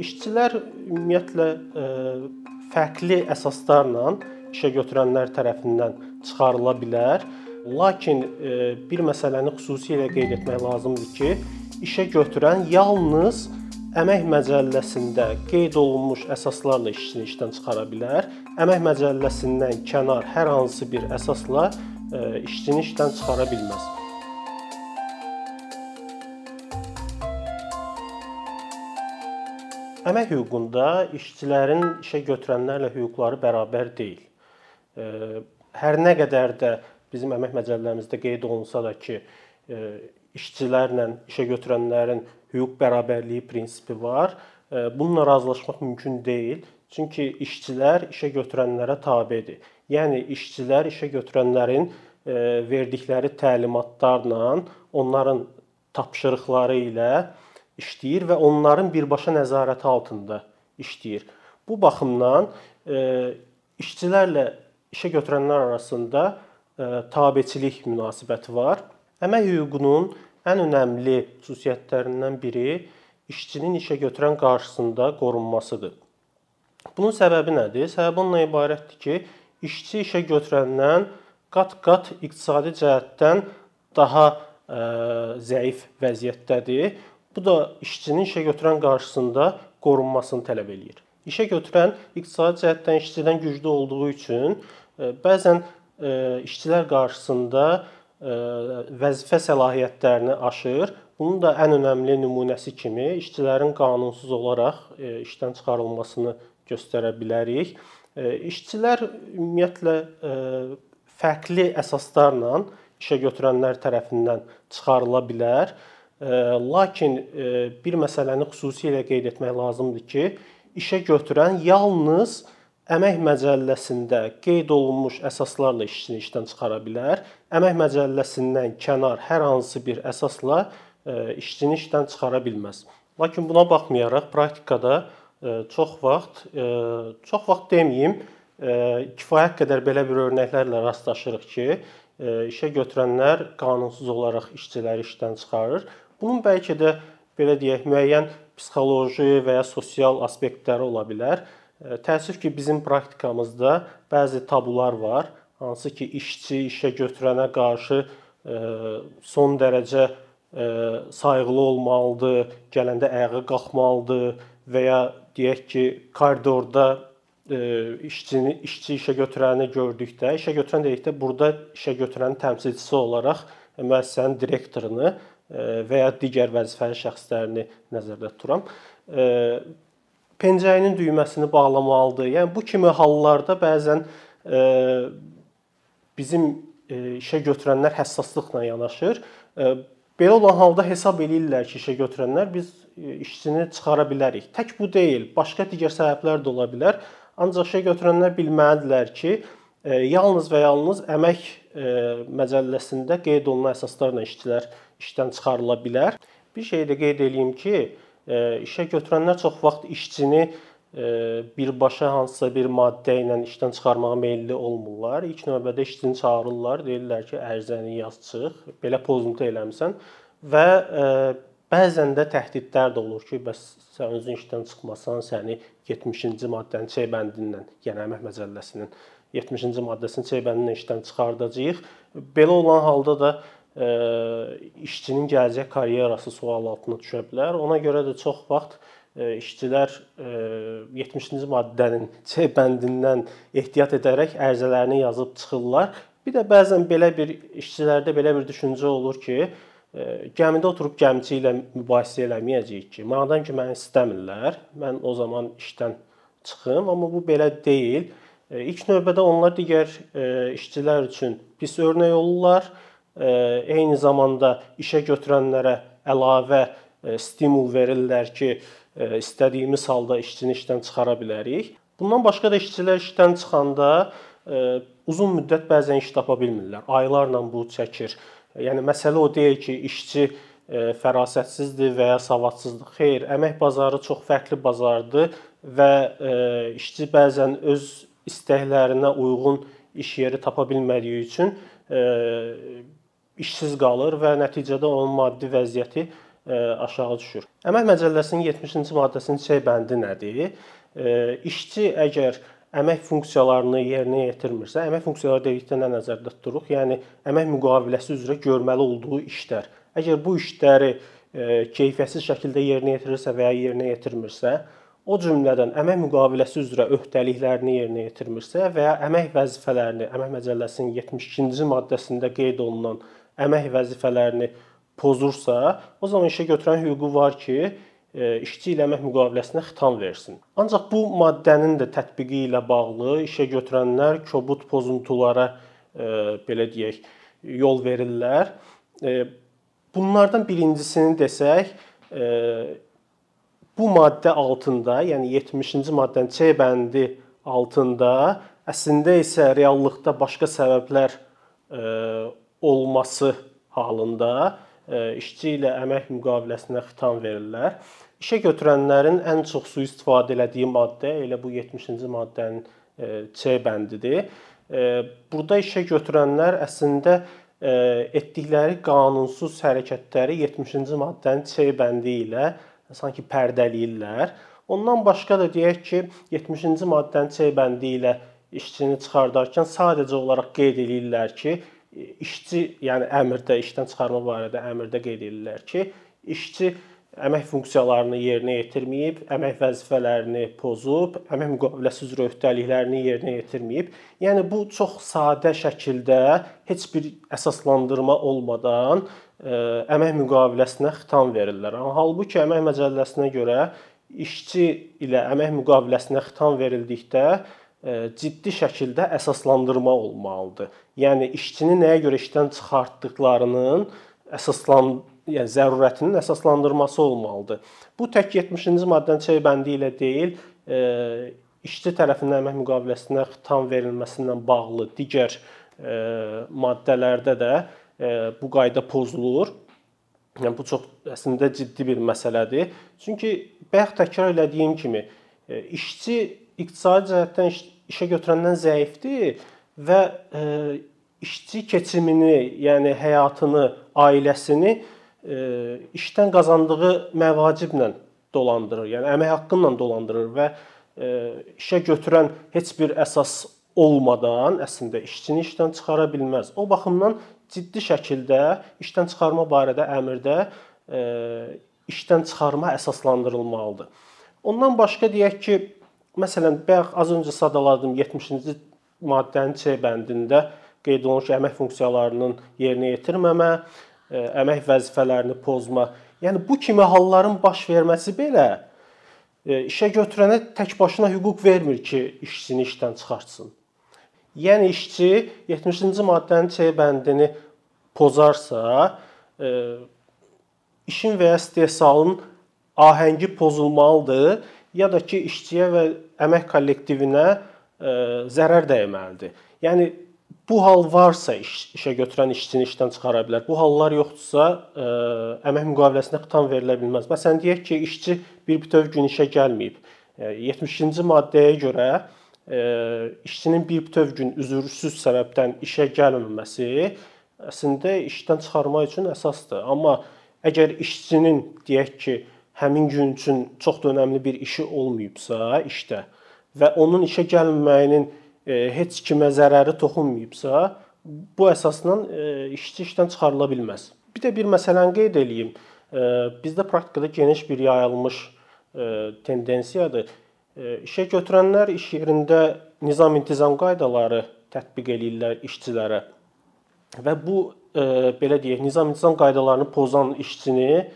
İşçilər ümumiyyətlə fərqli əsaslarla işə götürənlər tərəfindən çıxarıla bilər. Lakin bir məsələni xüsusilə qeyd etmək lazımdır ki, işə götürən yalnız əmək məcəlləsində qeyd olunmuş əsaslarla işçini işdən çıxara bilər. Əmək məcəlləsindən kənar hər hansı bir əsasla işçini işdən çıxara bilməz. Əmək hüququnda işçilərin işə götürənlərlə hüquqları bərabər deyil. Hər nə qədər də bizim əmək məcəllərimizdə qeyd olunsa da ki, işçilərlə işə götürənlərin hüquq bərabərliyi prinsipi var, bununla razılaşmaq mümkün deyil. Çünki işçilər işə götürənlərə tabedir. Yəni işçilər işə götürənlərin verdikləri təlimatlarla, onların tapşırıqları ilə işləyir və onların birbaşa nəzarəti altında işləyir. Bu baxımdan e, işçilərlə işə götürənlər arasında e, tabeçilik münasibəti var. Əmək hüququnun ən önəmli xüsusiyyətlərindən biri işçinin işə götürən qarşısında qorunmasıdır. Bunun səbəbi nədir? Səbəbi ondan ibarətdir ki, işçi işə götürəndən qat-qat iqtisadi cəhətdən daha ə, e, zəif vəziyyətdədir. Bu da işçinin işə götürən qarşısında qorunmasını tələb eləyir. İşə götürən iqtisadi cəhətdən işçidən güclü olduğu üçün e, bəzən e, işçilər qarşısında e, vəzifə səlahiyyətlərini aşır. Bunun da ən önəmli nümunəsi kimi işçilərin qanunsuz olaraq işdən çıxarılmasını göstərə bilərik. İşçilər ümumiyyətlə fərqli əsaslarla işə götürənlər tərəfindən çıxarıla bilər. Lakin bir məsələni xüsusilə qeyd etmək lazımdır ki, işə götürən yalnız əmək məcəlləsində qeyd olunmuş əsaslarla işçini işdən çıxara bilər. Əmək məcəlləsindən kənar hər hansı bir əsasla işçini işdən çıxara bilməz. Lakin buna baxmayaraq praktikada çox vaxt çox vaxt deməyim, kifayət qədər belə bir örnəklərlə rastlaşırıq ki, işə götürənlər qanunsuz olaraq işçiləri işdən çıxarır. Bunun bəlkə də belə deyək, müəyyən psixoloji və ya sosial aspektləri ola bilər. Təəssüf ki, bizim praktikamızda bəzi tabular var, hansı ki, işçi işə götürənə qarşı son dərəcə sayğılı olmalıdır, gələndə ayağa qalxmalıdır və ya deyək ki, koridorda işçini işçi işə götürəni gördükdə, işə götürən dedikdə burada işə götürənin təmsilçisi olaraq müəssisənin direktorunu və ya digər vəzifəli şəxslərini nəzərdə tuturam. Pencəyinin düyməsini bağlamalıdır. Yəni bu kimi hallarda bəzən bizim işə götürənlər həssaslıqla yanaşır. Belə olan halda hesab eləyirlər ki, işə götürənlər biz işçini çıxara bilərik. Tək bu deyil, başqa digər səbəblər də ola bilər. Ancaq işə götürənlər bilməlidirlər ki, yalnız və yalnız əmək məcəlləsində qeyd olunan əsaslarla işçilər işdən çıxarıla bilər. Bir şey də qeyd eləyim ki, e, işə götürənlər çox vaxt işçini e, birbaşa hansısa bir maddə ilə işdən çıxarmağa meylli olmurlar. İlk növbədə işçini çağırırlar, deyirlər ki, ərizəni yaz çıx, belə pozuntu eləmisən və e, bəzən də təhdidlər də olur ki, bəs sən özün işdən çıxmasan, səni 70-ci maddənin C bəndindən, yəni əmək məcəlləsinin 70-ci maddəsinin C bəndindən işdən çıxardacağıq. Belə olan halda da işçinin gələcək karyerası sual altına düşə bilər. Ona görə də çox vaxt işçilər 70-ci maddənin C bəndindən ehtiyat edərək ərizələrini yazıb çıxırlar. Bir də bəzən belə bir işçilərdə belə bir düşüncə olur ki, gəmidə oturub gəmiçi ilə mübahisə eləməyəcəyik ki, madam ki məni istəmirlər, mən o zaman işdən çıxım, amma bu belə deyil. İlk növbədə onlar digər işçilər üçün pis örnək olurlar eyni zamanda işə götürənlərə əlavə stimul verirlər ki, istədiyimiz halda işçini işdən çıxara bilərik. Bundan başqa da işçilər işdən çıxanda uzun müddət bəzən iş tapa bilmirlər. Aylarla bu çəkir. Yəni məsələ o deyil ki, işçi fərasətsizdir və ya savadsızdır. Xeyr, əmək bazarı çox fərqli bazardır və işçi bəzən öz istəklərinə uyğun iş yeri tapa bilmədiyi üçün işsiz qalır və nəticədə onun maddi vəziyyəti aşağı düşür. Əmək Məcəlləsinin 70-ci maddəsinin C bəndi nədir? İşçi əgər əmək funksiyalarını yerinə yetirmirsə, əmək funksiyaları dedikdə nə nəzərdə tuturuq? Yəni əmək müqaviləsi üzrə görməli olduğu işlər. Əgər bu işləri keyfiyyətsiz şəkildə yerinə yetirirsə və ya yerinə yetirmirsə, o cümlədən əmək müqaviləsi üzrə öhdəliklərini yerinə yetirmirsə və ya əmək vəzifələrini Əmək Məcəlləsinin 72-ci maddəsində qeyd olunan əmək vəzifələrini pozursa, o zaman işə götürən hüququ var ki, işçi ilə əmək müqaviləsinə xitam versin. Ancaq bu maddənin də tətbiqi ilə bağlı işə götürənlər kobud pozuntulara belə deyək, yol verirlər. Bunlardan birincisini desək, bu maddə altında, yəni 70-ci maddənin C bəndi altında əslində isə reallıqda başqa səbəblər olması halında işçi ilə əmək müqaviləsinə xitam verirlər. İşə götürənlərin ən çox sui-istifadə elədiyi maddə elə bu 70-ci maddənin C bəndidir. Burada işə götürənlər əslində etdikləri qanunsuz hərəkətləri 70-ci maddənin C bəndi ilə sanki pərdələyirlər. Ondan başqa da deyək ki, 70-ci maddənin C bəndi ilə işçini çıxardarkən sadəcə olaraq qeyd eləyirlər ki, işçi, yəni əmrdə işdən çıxarma barədə əmrdə qeyd eləyirlər ki, işçi əmək funksiyalarını yerinə yetirməyib, əmək vəzifələrini pozub, əmək müqaviləsi üzrə öhdəliklərini yerinə yetirməyib. Yəni bu çox sadə şəkildə heç bir əsaslandırma olmadan əmək müqaviləsinə xitam verirlər. Halbuki əmək məcəlləsinə görə işçi ilə əmək müqaviləsinə xitam verildikdə ciddi şəkildə əsaslandırma olmalıdır. Yəni işçini nəyə görə işdən çıxartdıqlarının əsaslan yəni zərurətinin əsaslandırması olmalıdır. Bu tək 70-ci maddənin C bəndi ilə deyil, e, işçi tərəfindən əmək müqaviləsinə xitam verilməsindən bağlı digər e, maddələrdə də e, bu qayda pozulur. Yəni bu çox əslində ciddi bir məsələdir. Çünki bayaq təkrar elədiyim kimi işçi iqtisadi cəhətdən işə götürəndən zəifdir və işçi keçimini, yəni həyatını, ailəsini işdən qazandığı məvaciblə dolandırır. Yəni əmək haqqı ilə dolandırır və işə götürən heç bir əsas olmadan əslində işçini işdən çıxara bilməz. O baxımdan ciddi şəkildə işdən çıxarma barədə əmrdə işdən çıxarma əsaslandırılmalıdır. Ondan başqa deyək ki, məsələn, bayaq az öncə sadaladım 70-ci maddənin C bəndində qeyd olunur ki, əmək funksiyalarının yerinə yetirməmə, əmək vəzifələrini pozma. Yəni bu kimi halların baş verməsi belə işə götürənə tək başına hüquq vermir ki, işçini işdən çıxartsın. Yəni işçi 70-ci maddənin C bəndini pozarsa, işin və ya istehsalın ahəngi pozulmalıdır, ya da ki, işçiyə və əmək kollektivinə zərər dəyməlidir. Yəni bu hal varsa iş, işə götürən işçini işdən çıxara bilər. Bu hallar yoxdursa, ə, e, əmək müqaviləsinə xitam verilə bilməz. Məsələn, deyək ki, işçi bir bütöv gün işə gəlməyib. 72-ci e, maddəyə görə ə, e, işçinin bir bütöv gün üzürsüz səbəbdən işə gəlməməsi əslində işdən çıxarmaq üçün əsasdır. Amma əgər işçinin deyək ki, həmin gün üçün çox da önəmli bir işi olmayıbsa işdə və onun işə gəlməyinin heç kimə zərəri toxunmayıbsa, bu əsasla işçi işdən çıxarıla bilməz. Bir də bir məsələni qeyd eləyim. Bizdə praktikada geniş bir yayılmış tendensiyadır. İşə götürənlər iş yerində nizam-intizam qaydaları tətbiq eləyirlər işçilərə. Və bu belə deyək, nizam-intizam qaydalarını pozan işçini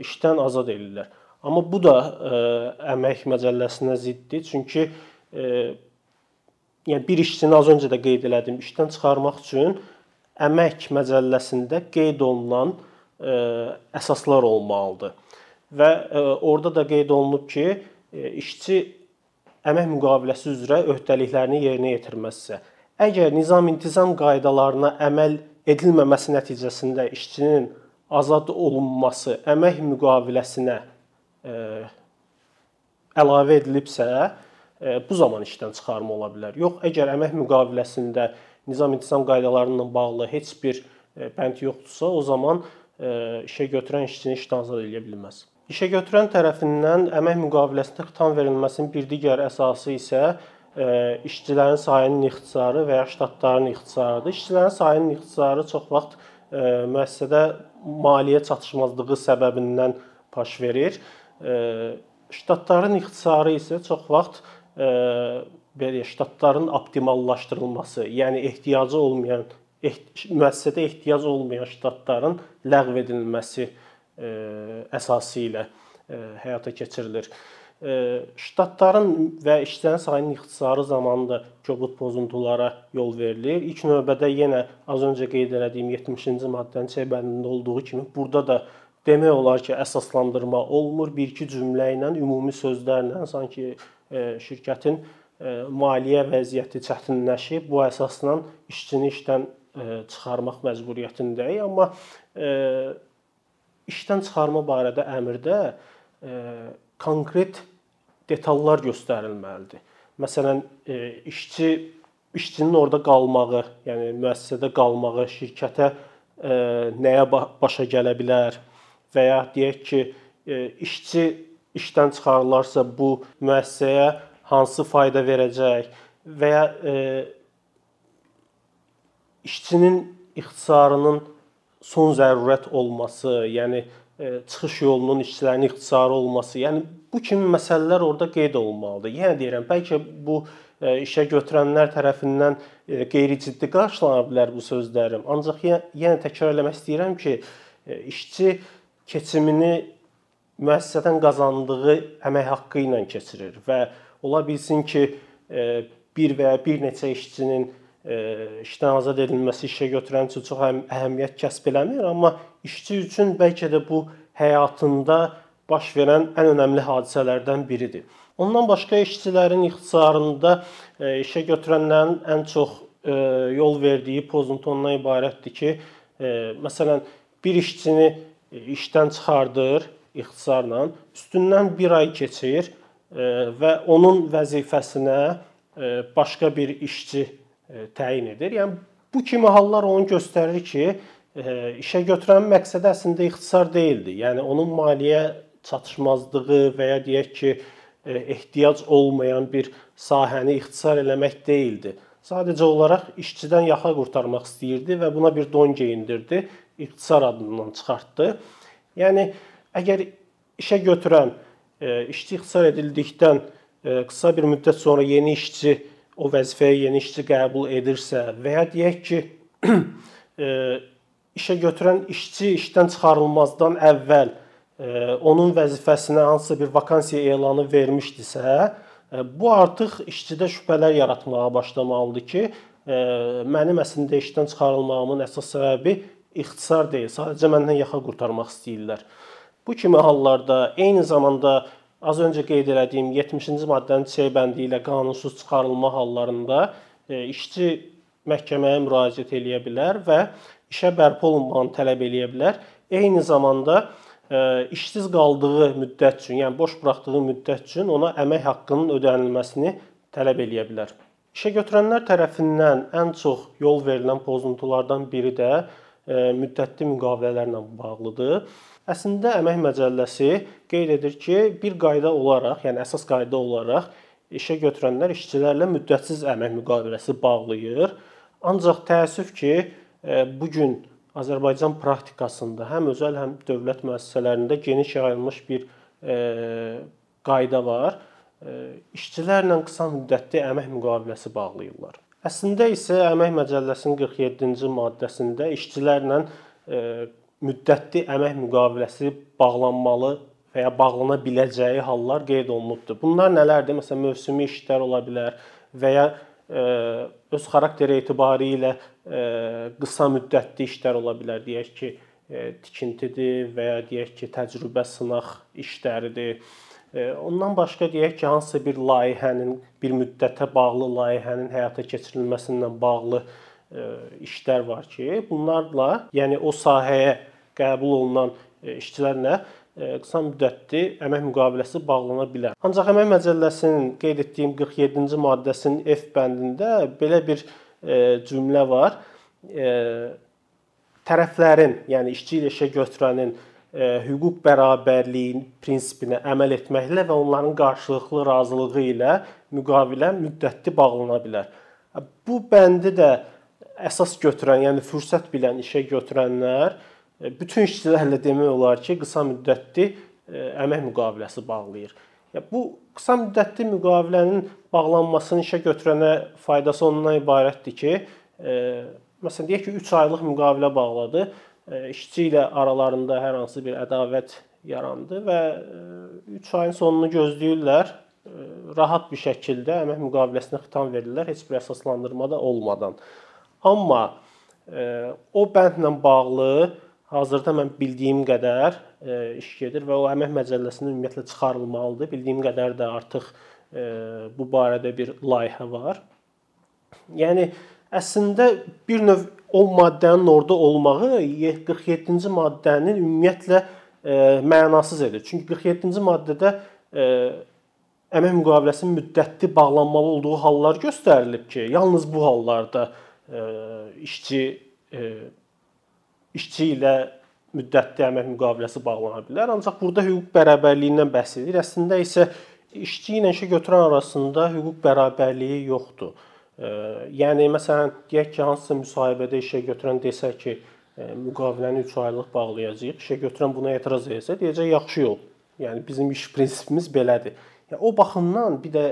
işdən azad edirlər. Amma bu da əmək məcəlləsinə ziddir. Çünki yəni bir işçini az öncə də qeyd elədim, işdən çıxarmaq üçün əmək məcəlləsində qeyd olunan ə, e, əsaslar olmalıdır. Və ə, e, orada da qeyd olunub ki, ə, e, işçi əmək müqaviləsi üzrə öhdəliklərini yerinə yetirməzsə, əgər nizam-intizam qaydalarına əməl edilməməsi nəticəsində işçinin azad olunması əmək müqaviləsinə ə, əlavə edilibsə, bu zaman işdən çıxarma ola bilər. Yox, əgər əmək müqaviləsində nizam-intizam qaydaları ilə bağlı heç bir bənd yoxdursa, o zaman işə götürən işçini işdən azad edə bilməz. İşə götürən tərəfindən əmək müqaviləsində xitam verilməsinin bir digər əsası isə işçilərin sayının ixtisarı və ya ştatların ixtisarıdır. İşçilərin sayının ixtisarı çox vaxt müəssisədə maliyyə çatışmazlığı səbəbindən baş verir. Ştatların ixtisarı isə çox vaxt belə ştatların optimallaşdırılması, yəni ehtiyacı olmayan müəssisədə ehtiyac olmayan ştatların ləğv edilməsi əsası ilə həyata keçirilir. Ştatların və işçilərin sayının ixtisarı zamanında kobud pozuntulara yol verilir. İlk növbədə yenə az öncə qeyd etdiyim 70-ci maddənin C bəndində olduğu kimi burada da demək olar ki, əsaslandırma olmur. Bir-iki cümlə ilə, ümumi sözlərlə sanki şirkətin maliyyə vəziyyəti çətinləşib, bu əsasla işçini işdən çıxarmaq məcburiyyətindəyik, amma işdən çıxarma barədə əmrdə konkret detallar göstərilməlidir. Məsələn, işçi işçinin orada qalmağı, yəni müəssisədə qalmağı şirkətə nəyə başa gələ bilər və ya deyək ki, işçi işdən çıxarılarsa bu müəssisəyə hansı fayda verəcək və ya işçinin ixtisarının son zərurət olması, yəni çıxış yolunun işçilərin ixtisarı olması, yəni bu kimi məsələlər orada qeyd olunmalıdır. Yenə deyirəm, bəlkə bu işə götürənlər tərəfindən qeyri-ciddi qarşılana bilər bu sözlərim. Ancaq yenə təkrar eləmək istəyirəm ki, işçi keçimini müəssisədən qazandığı əmək haqqı ilə keçirir və ola bilsin ki, bir və ya bir neçə işçinin işdən azad edilməsi işə götürən üçün çox əhəmiyyət kəsb eləmir, amma işçi üçün bəlkə də bu həyatında baş verən ən önəmli hadisələrdən biridir. Ondan başqa işçilərin ixtisarında işə götürənlərin ən çox yol verdiyi pozuntu ondan ibarətdir ki, məsələn, bir işçini işdən çıxardır ixtisarla, üstündən 1 ay keçir və onun vəzifəsinə başqa bir işçi təyin edir. Yəni bu kimi hallar onu göstərir ki, işə götürən məqsədi əslində ixtisar deyildi. Yəni onun maliyyə çatışmazlığı və ya deyək ki, ehtiyac olmayan bir sahəni ixtisar eləmək deyildi. Sadəcə olaraq işçidən yaxa qurtarmaq istəyirdi və buna bir don geyindirdi, ixtisar adından çıxartdı. Yəni əgər işə götürən işçi ixtisar edildikdən qısa bir müddət sonra yeni işçi o vəzifəyə yeni işçi qəbul edirsə və ya deyək ki, işə götürən işçi işdən çıxarılmazdan əvvəl onun vəzifəsinə hansısa bir vakansiya elanı vermişdisə, bu artıq işçidə şübhələr yaratmağa başlamalıdır ki, mənim əslində işdən çıxarılmağımın əsas səbəbi ixtisar deyil, sadəcə məndən yaxa qurtarmaq istəyirlər. Bu kimi hallarda eyni zamanda az öncə qeyd etdiyim 70-ci maddənin C bəndi ilə qanunsuz çıxarılma hallarında e, işçi məhkəməyə müraciət eləyə bilər və işə bərpa olunmağını tələb eləyə bilər. Eyni zamanda e, işsiz qaldığı müddət üçün, yəni boş buraxdığı müddət üçün ona əmək haqqının ödənilməsini tələb eləyə bilər. İşə götürənlər tərəfindən ən çox yol verilən pozuntulardan biri də müddətli müqavilələrlə bağlıdır. Əslində əmək məcəlləsi qeyd edir ki, bir qayda olaraq, yəni əsas qayda olaraq işə götürənlər işçilərlə müddətsiz əmək müqaviləsi bağlayır. Ancaq təəssüf ki, e, bu gün Azərbaycan praktikasında həm özəl, həm dövlət müəssisələrində geniş yayılmış bir e, qayda var. E, işçilərlə qısa müddətli əmək müqaviləsi bağlayırlar. Əslində isə Əmək Məcəlləsinin 47-ci maddəsində işçilərlə müddətli əmək müqaviləsi bağlanmalı və ya bağlana biləcəyi hallar qeyd olunubdur. Bunlar nələrdir? Məsələn, mövsümi işlər ola bilər və ya e, öz xarakteri etibarilə e, qısa müddətli işlər ola bilər. Deyək ki, e, tikintidir və ya deyək ki, təcrübə sınaq işləridir. Ondan başqa deyək ki, hansısa bir layihənin bir müddətə bağlı layihənin həyata keçirilməsindən bağlı işlər var ki, bunlarla, yəni o sahəyə qəbul olunan e, işçilərlə e, qısa müddətli əmək müqaviləsi bağlana bilər. Ancaq Əmək Məcəlləsinin qeyd etdiyim 47-ci maddəsinin F bəndində belə bir e, cümlə var. tərəflərin, yəni işçi ilə işə götürənin e, hüquq bərabərliyi prinsipinə əməl etməklə və onların qarşılıqlı razılığı ilə müqavilə müddətli bağlana bilər. Bu bəndi də əsas götürən, yəni fürsət bilən işə götürənlər e, bütün işçilərlə demək olar ki, qısa müddətli e, əmək müqaviləsi bağlayır. Ya bu qısa müddətli müqavilənin bağlanmasının işə götürənə faydası ondan ibarətdir ki, e, məsələn deyək ki, 3 aylıq müqavilə bağladı. E, işçi ilə aralarında hər hansı bir ədavət yarandı və 3 e, ayın sonunu gözləyirlər. E, rahat bir şəkildə əmək müqaviləsinə xitam verirlər, heç bir əsaslandırma da olmadan. Amma o bəndlə bağlı hazırda mən bildiyim qədər iş gedir və o əmək məcəlləsində ümumiyyətlə çıxarılmalıdır. Bildiyim qədər də artıq bu barədə bir layihə var. Yəni əslində bir növ o maddənin orada olmağı 47-ci maddənin ümumiyyətlə e, mənasız edir. Çünki 47-ci maddədə e, əmək müqaviləsinin müddətli bağlanmalı olduğu hallar göstərilib ki, yalnız bu hallarda e, işçi e, işçi ilə müddətli əmək müqaviləsi bağlana bilər. Ancaq burada hüquq bərabərliyindən bəhs edir. Əslində isə işçi ilə işə götürən arasında hüquq bərabərliyi yoxdur. Yəni məsələn deyək ki, hansısa müsahibədə işə götürən desə ki, müqaviləni 3 aylıq bağlayacağıq. İşə götürən buna etiraz etsə, deyəcək yaxşı yol. Yəni bizim iş prinsipimiz belədir. Yəni o baxımdan bir də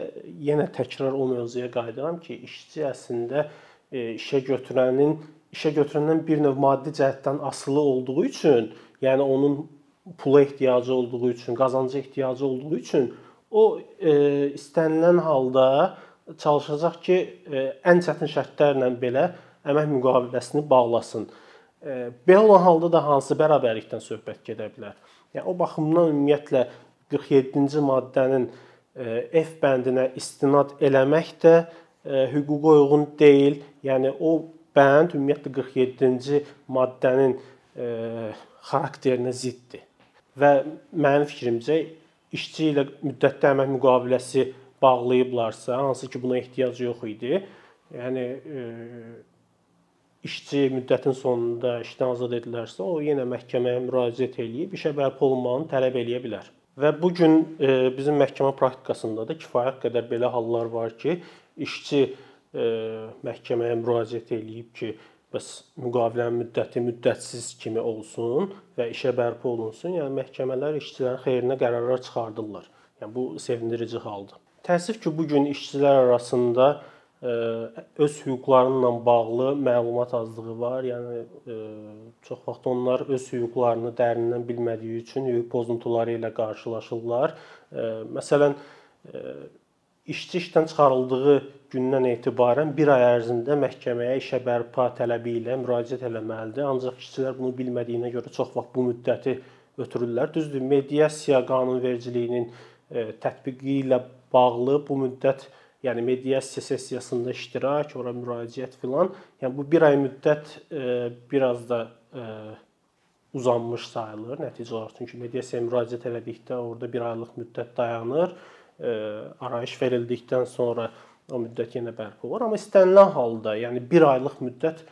yenə təkrar o mövzuya qayıdıram ki, işçi əslində işə götürənin işə götürəndən bir növ maddi cəhətdən asılı olduğu üçün, yəni onun pula ehtiyacı olduğu üçün, qazanca ehtiyacı olduğu üçün o e, istənilən halda çalışacaq ki, e, ən çətin şərtlərlə belə əmək müqaviləsini bağlasın. E, belə olan halda da hansı bərabərlikdən söhbət gedə bilər? Yəni o baxımdan ümumiyyətlə 47-ci maddənin e, F bəndinə istinad eləmək də hüquqa uyğun deyil. Yəni o bənd ümumiyyətlə 47-ci maddənin xarakterinə ziddir. Və mənim fikrimcə işçi ilə müddətli əmək müqaviləsi bağlayıblarsa, hansı ki buna ehtiyac yox idi. Yəni e, işçi müddətin sonunda işdən azad edilərsə, o yenə məhkəməyə müraciət eləyib işə bərpa olunmağını tələb eləyə bilər. Və bu gün e, bizim məhkəmə praktikasında da kifayət qədər belə hallar var ki, işçi məhkəməyə müraciət eləyib ki, bəs müqavilənin müddəti müddətsiz kimi olsun və işə bərpa olunsun. Yəni məhkəmələr işçilərin xeyrinə qərarlar çıxardırlar. Yəni bu sevindirici haldır. Təəssüf ki, bu gün işçilər arasında öz hüquqlarıyla bağlı məlumat azlığı var. Yəni çox vaxt onlar öz hüquqlarını dərindən bilmədiyi üçün hüquq pozuntuları ilə qarşılaşırlar. Məsələn, işçi işdən çıxarıldığı gündən etibarən 1 ay ərzində məhkəməyə işə bərpa tələbi ilə müraciət etməlidir. Ancaq işçilər bunu bilmədiyinə görə çox vaxt bu müddəti ötürürlər. Düzdür, mediasiya qanunvericiliyinin e, tətbiqi ilə bağlı bu müddət, yəni mediasiya sessiyasında iştirak, ora müraciət filan, yəni bu 1 ay müddət e, biraz da e, uzanmış sayılır nəticə olaraq. Çünki mediasiyaya müraciət etdikdə orada 1 aylıq müddət dayanır arayış verildikdən sonra o müddət yenə bərpa olur. Amma istənilən halda, yəni 1 aylıq müddət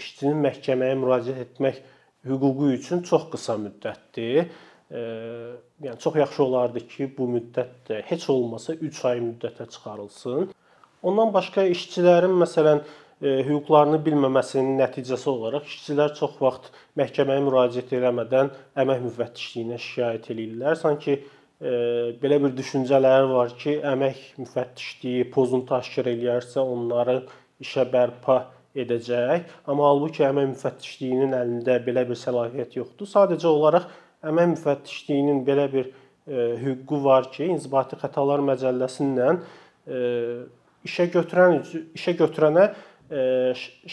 işçinin məhkəməyə müraciət etmək hüququ üçün çox qısa müddətdir. Yəni çox yaxşı olardı ki, bu müddət də heç olmasa 3 ay müddətə çıxarılsın. Ondan başqa işçilərin məsələn hüquqlarını bilməməsinin nəticəsi olaraq işçilər çox vaxt məhkəməyə müraciət etmədən əmək müfəttişliyinə şikayət eləyirlər. Sanki belə bir düşüncələri var ki, əmək müfəttişliyi pozuntu aşkar eləyərsə onları işə bərpa edəcək. Amma halbuki əmək müfəttişliyinin əlində belə bir səlahiyyət yoxdur. Sadəcə olaraq əmək müfəttişliyinin belə bir e, hüququ var ki, İnzibati Xətalar Məcəlləsindən e, işə götürən işə götürənə e,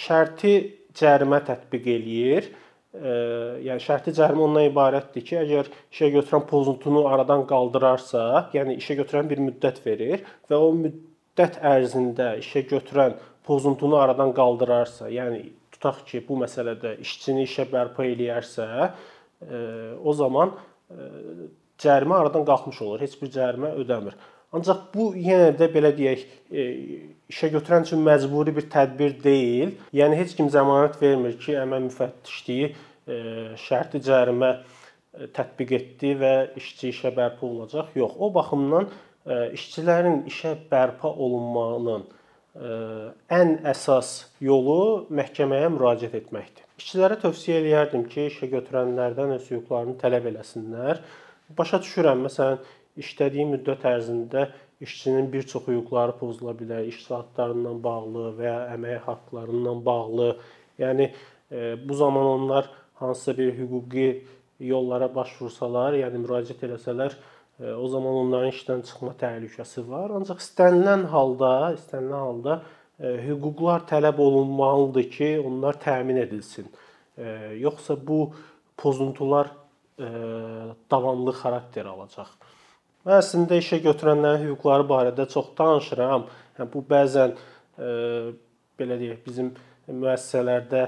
şərti cərimə tətbiq eləyir. Yəni şərti cərimə ondan ibarətdir ki, əgər işə götürən pozuntunu aradan qaldırarsa, yəni işə götürən bir müddət verir və o müddət ərzində işə götürən pozuntunu aradan qaldırarsa, yəni tutaq ki, bu məsələdə işçini işə bərpa eləyərsə, o zaman cərimə aradan qalxmış olur. Heç bir cərimə ödəmir. Ancaq bu yenə də belə deyək, işə götürən üçün məcburi bir tədbir deyil. Yəni heç kim zəmanət vermir ki, əmək müfəttişliyi şərti cərimə tətbiq etdi və işçi işə bərpa olacaq. Yox, o baxımdan işçilərin işə bərpa olunmağının ən əsas yolu məhkəməyə müraciət etməkdir. İşçilərə tövsiyə eləyərdim ki, işə götürənlərdən öz hüquqlarını tələb eləsinlər. Başa düşürəm, məsələn, işlədiyi müddət ərzində işçinin bir çox hüquqları pozula bilər, iş saatlarından bağlı və ya əmək haqqlarından bağlı. Yəni bu zaman onlar hansısa bir hüquqi yollara başvursalar, yəni müraciət eləsələr, o zaman onların işdən çıxma təhlükəsi var. Ancaq istənilən halda, istənilən halda hüquqlar tələb olunmalıdır ki, onlar təmin edilsin. Yoxsa bu pozuntular davamlı xarakter alacaq. Mən əslində işə götürənlərin hüquqları barədə çox danışıram. Hə bu bəzən belə deyək, bizim müəssisələrdə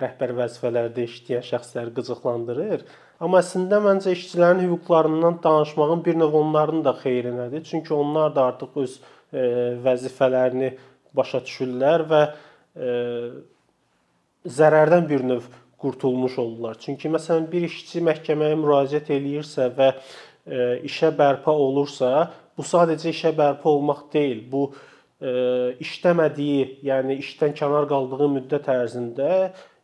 rəhbər vəzifələrdə işləyən şəxsləri qıcıqlandırır. Amma əslində məncə işçilərin hüquqlarından danışmağın bir növ onların da xeyrinədir. Çünki onlar da artıq öz vəzifələrini başa düşürlər və e, zərərdən bir növ qurtulmuş olurlar. Çünki məsələn bir işçi məhkəməyə müraciət eləyirsə və e, işə bərpa olursa, bu sadəcə işə bərpa olmaq deyil. Bu e, işləmədiyi, yəni işdən kənar qaldığı müddət ərzində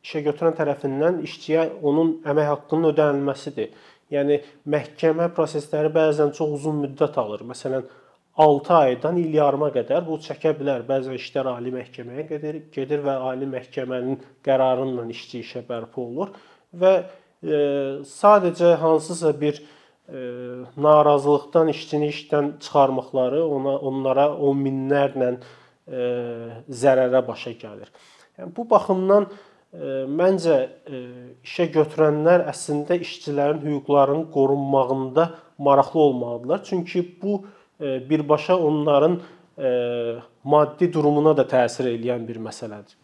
işə götürən tərəfindən işçiyə onun əmək haqqının ödənilməsidir. Yəni məhkəmə prosesləri bəzən çox uzun müddət alır. Məsələn, 6 aydan il yarıma qədər bu çəkə bilər. Bəzən işlər ali məhkəməyə gedir, gedir və ali məhkəmənin qərarı ilə işçi işə bərpa olur və e, sadəcə hansısa bir e, narazılıqdan işçini işdən çıxarmaqları ona onlara on minlərlə e, zərərə başa gəlir. Yəni bu baxımdan e, məncə e, işə götürənlər əslində işçilərin hüquqlarının qorunmağında maraqlı olmalıdırlar. Çünki bu birbaşa onların maddi durumuna da təsir edən bir məsələdir.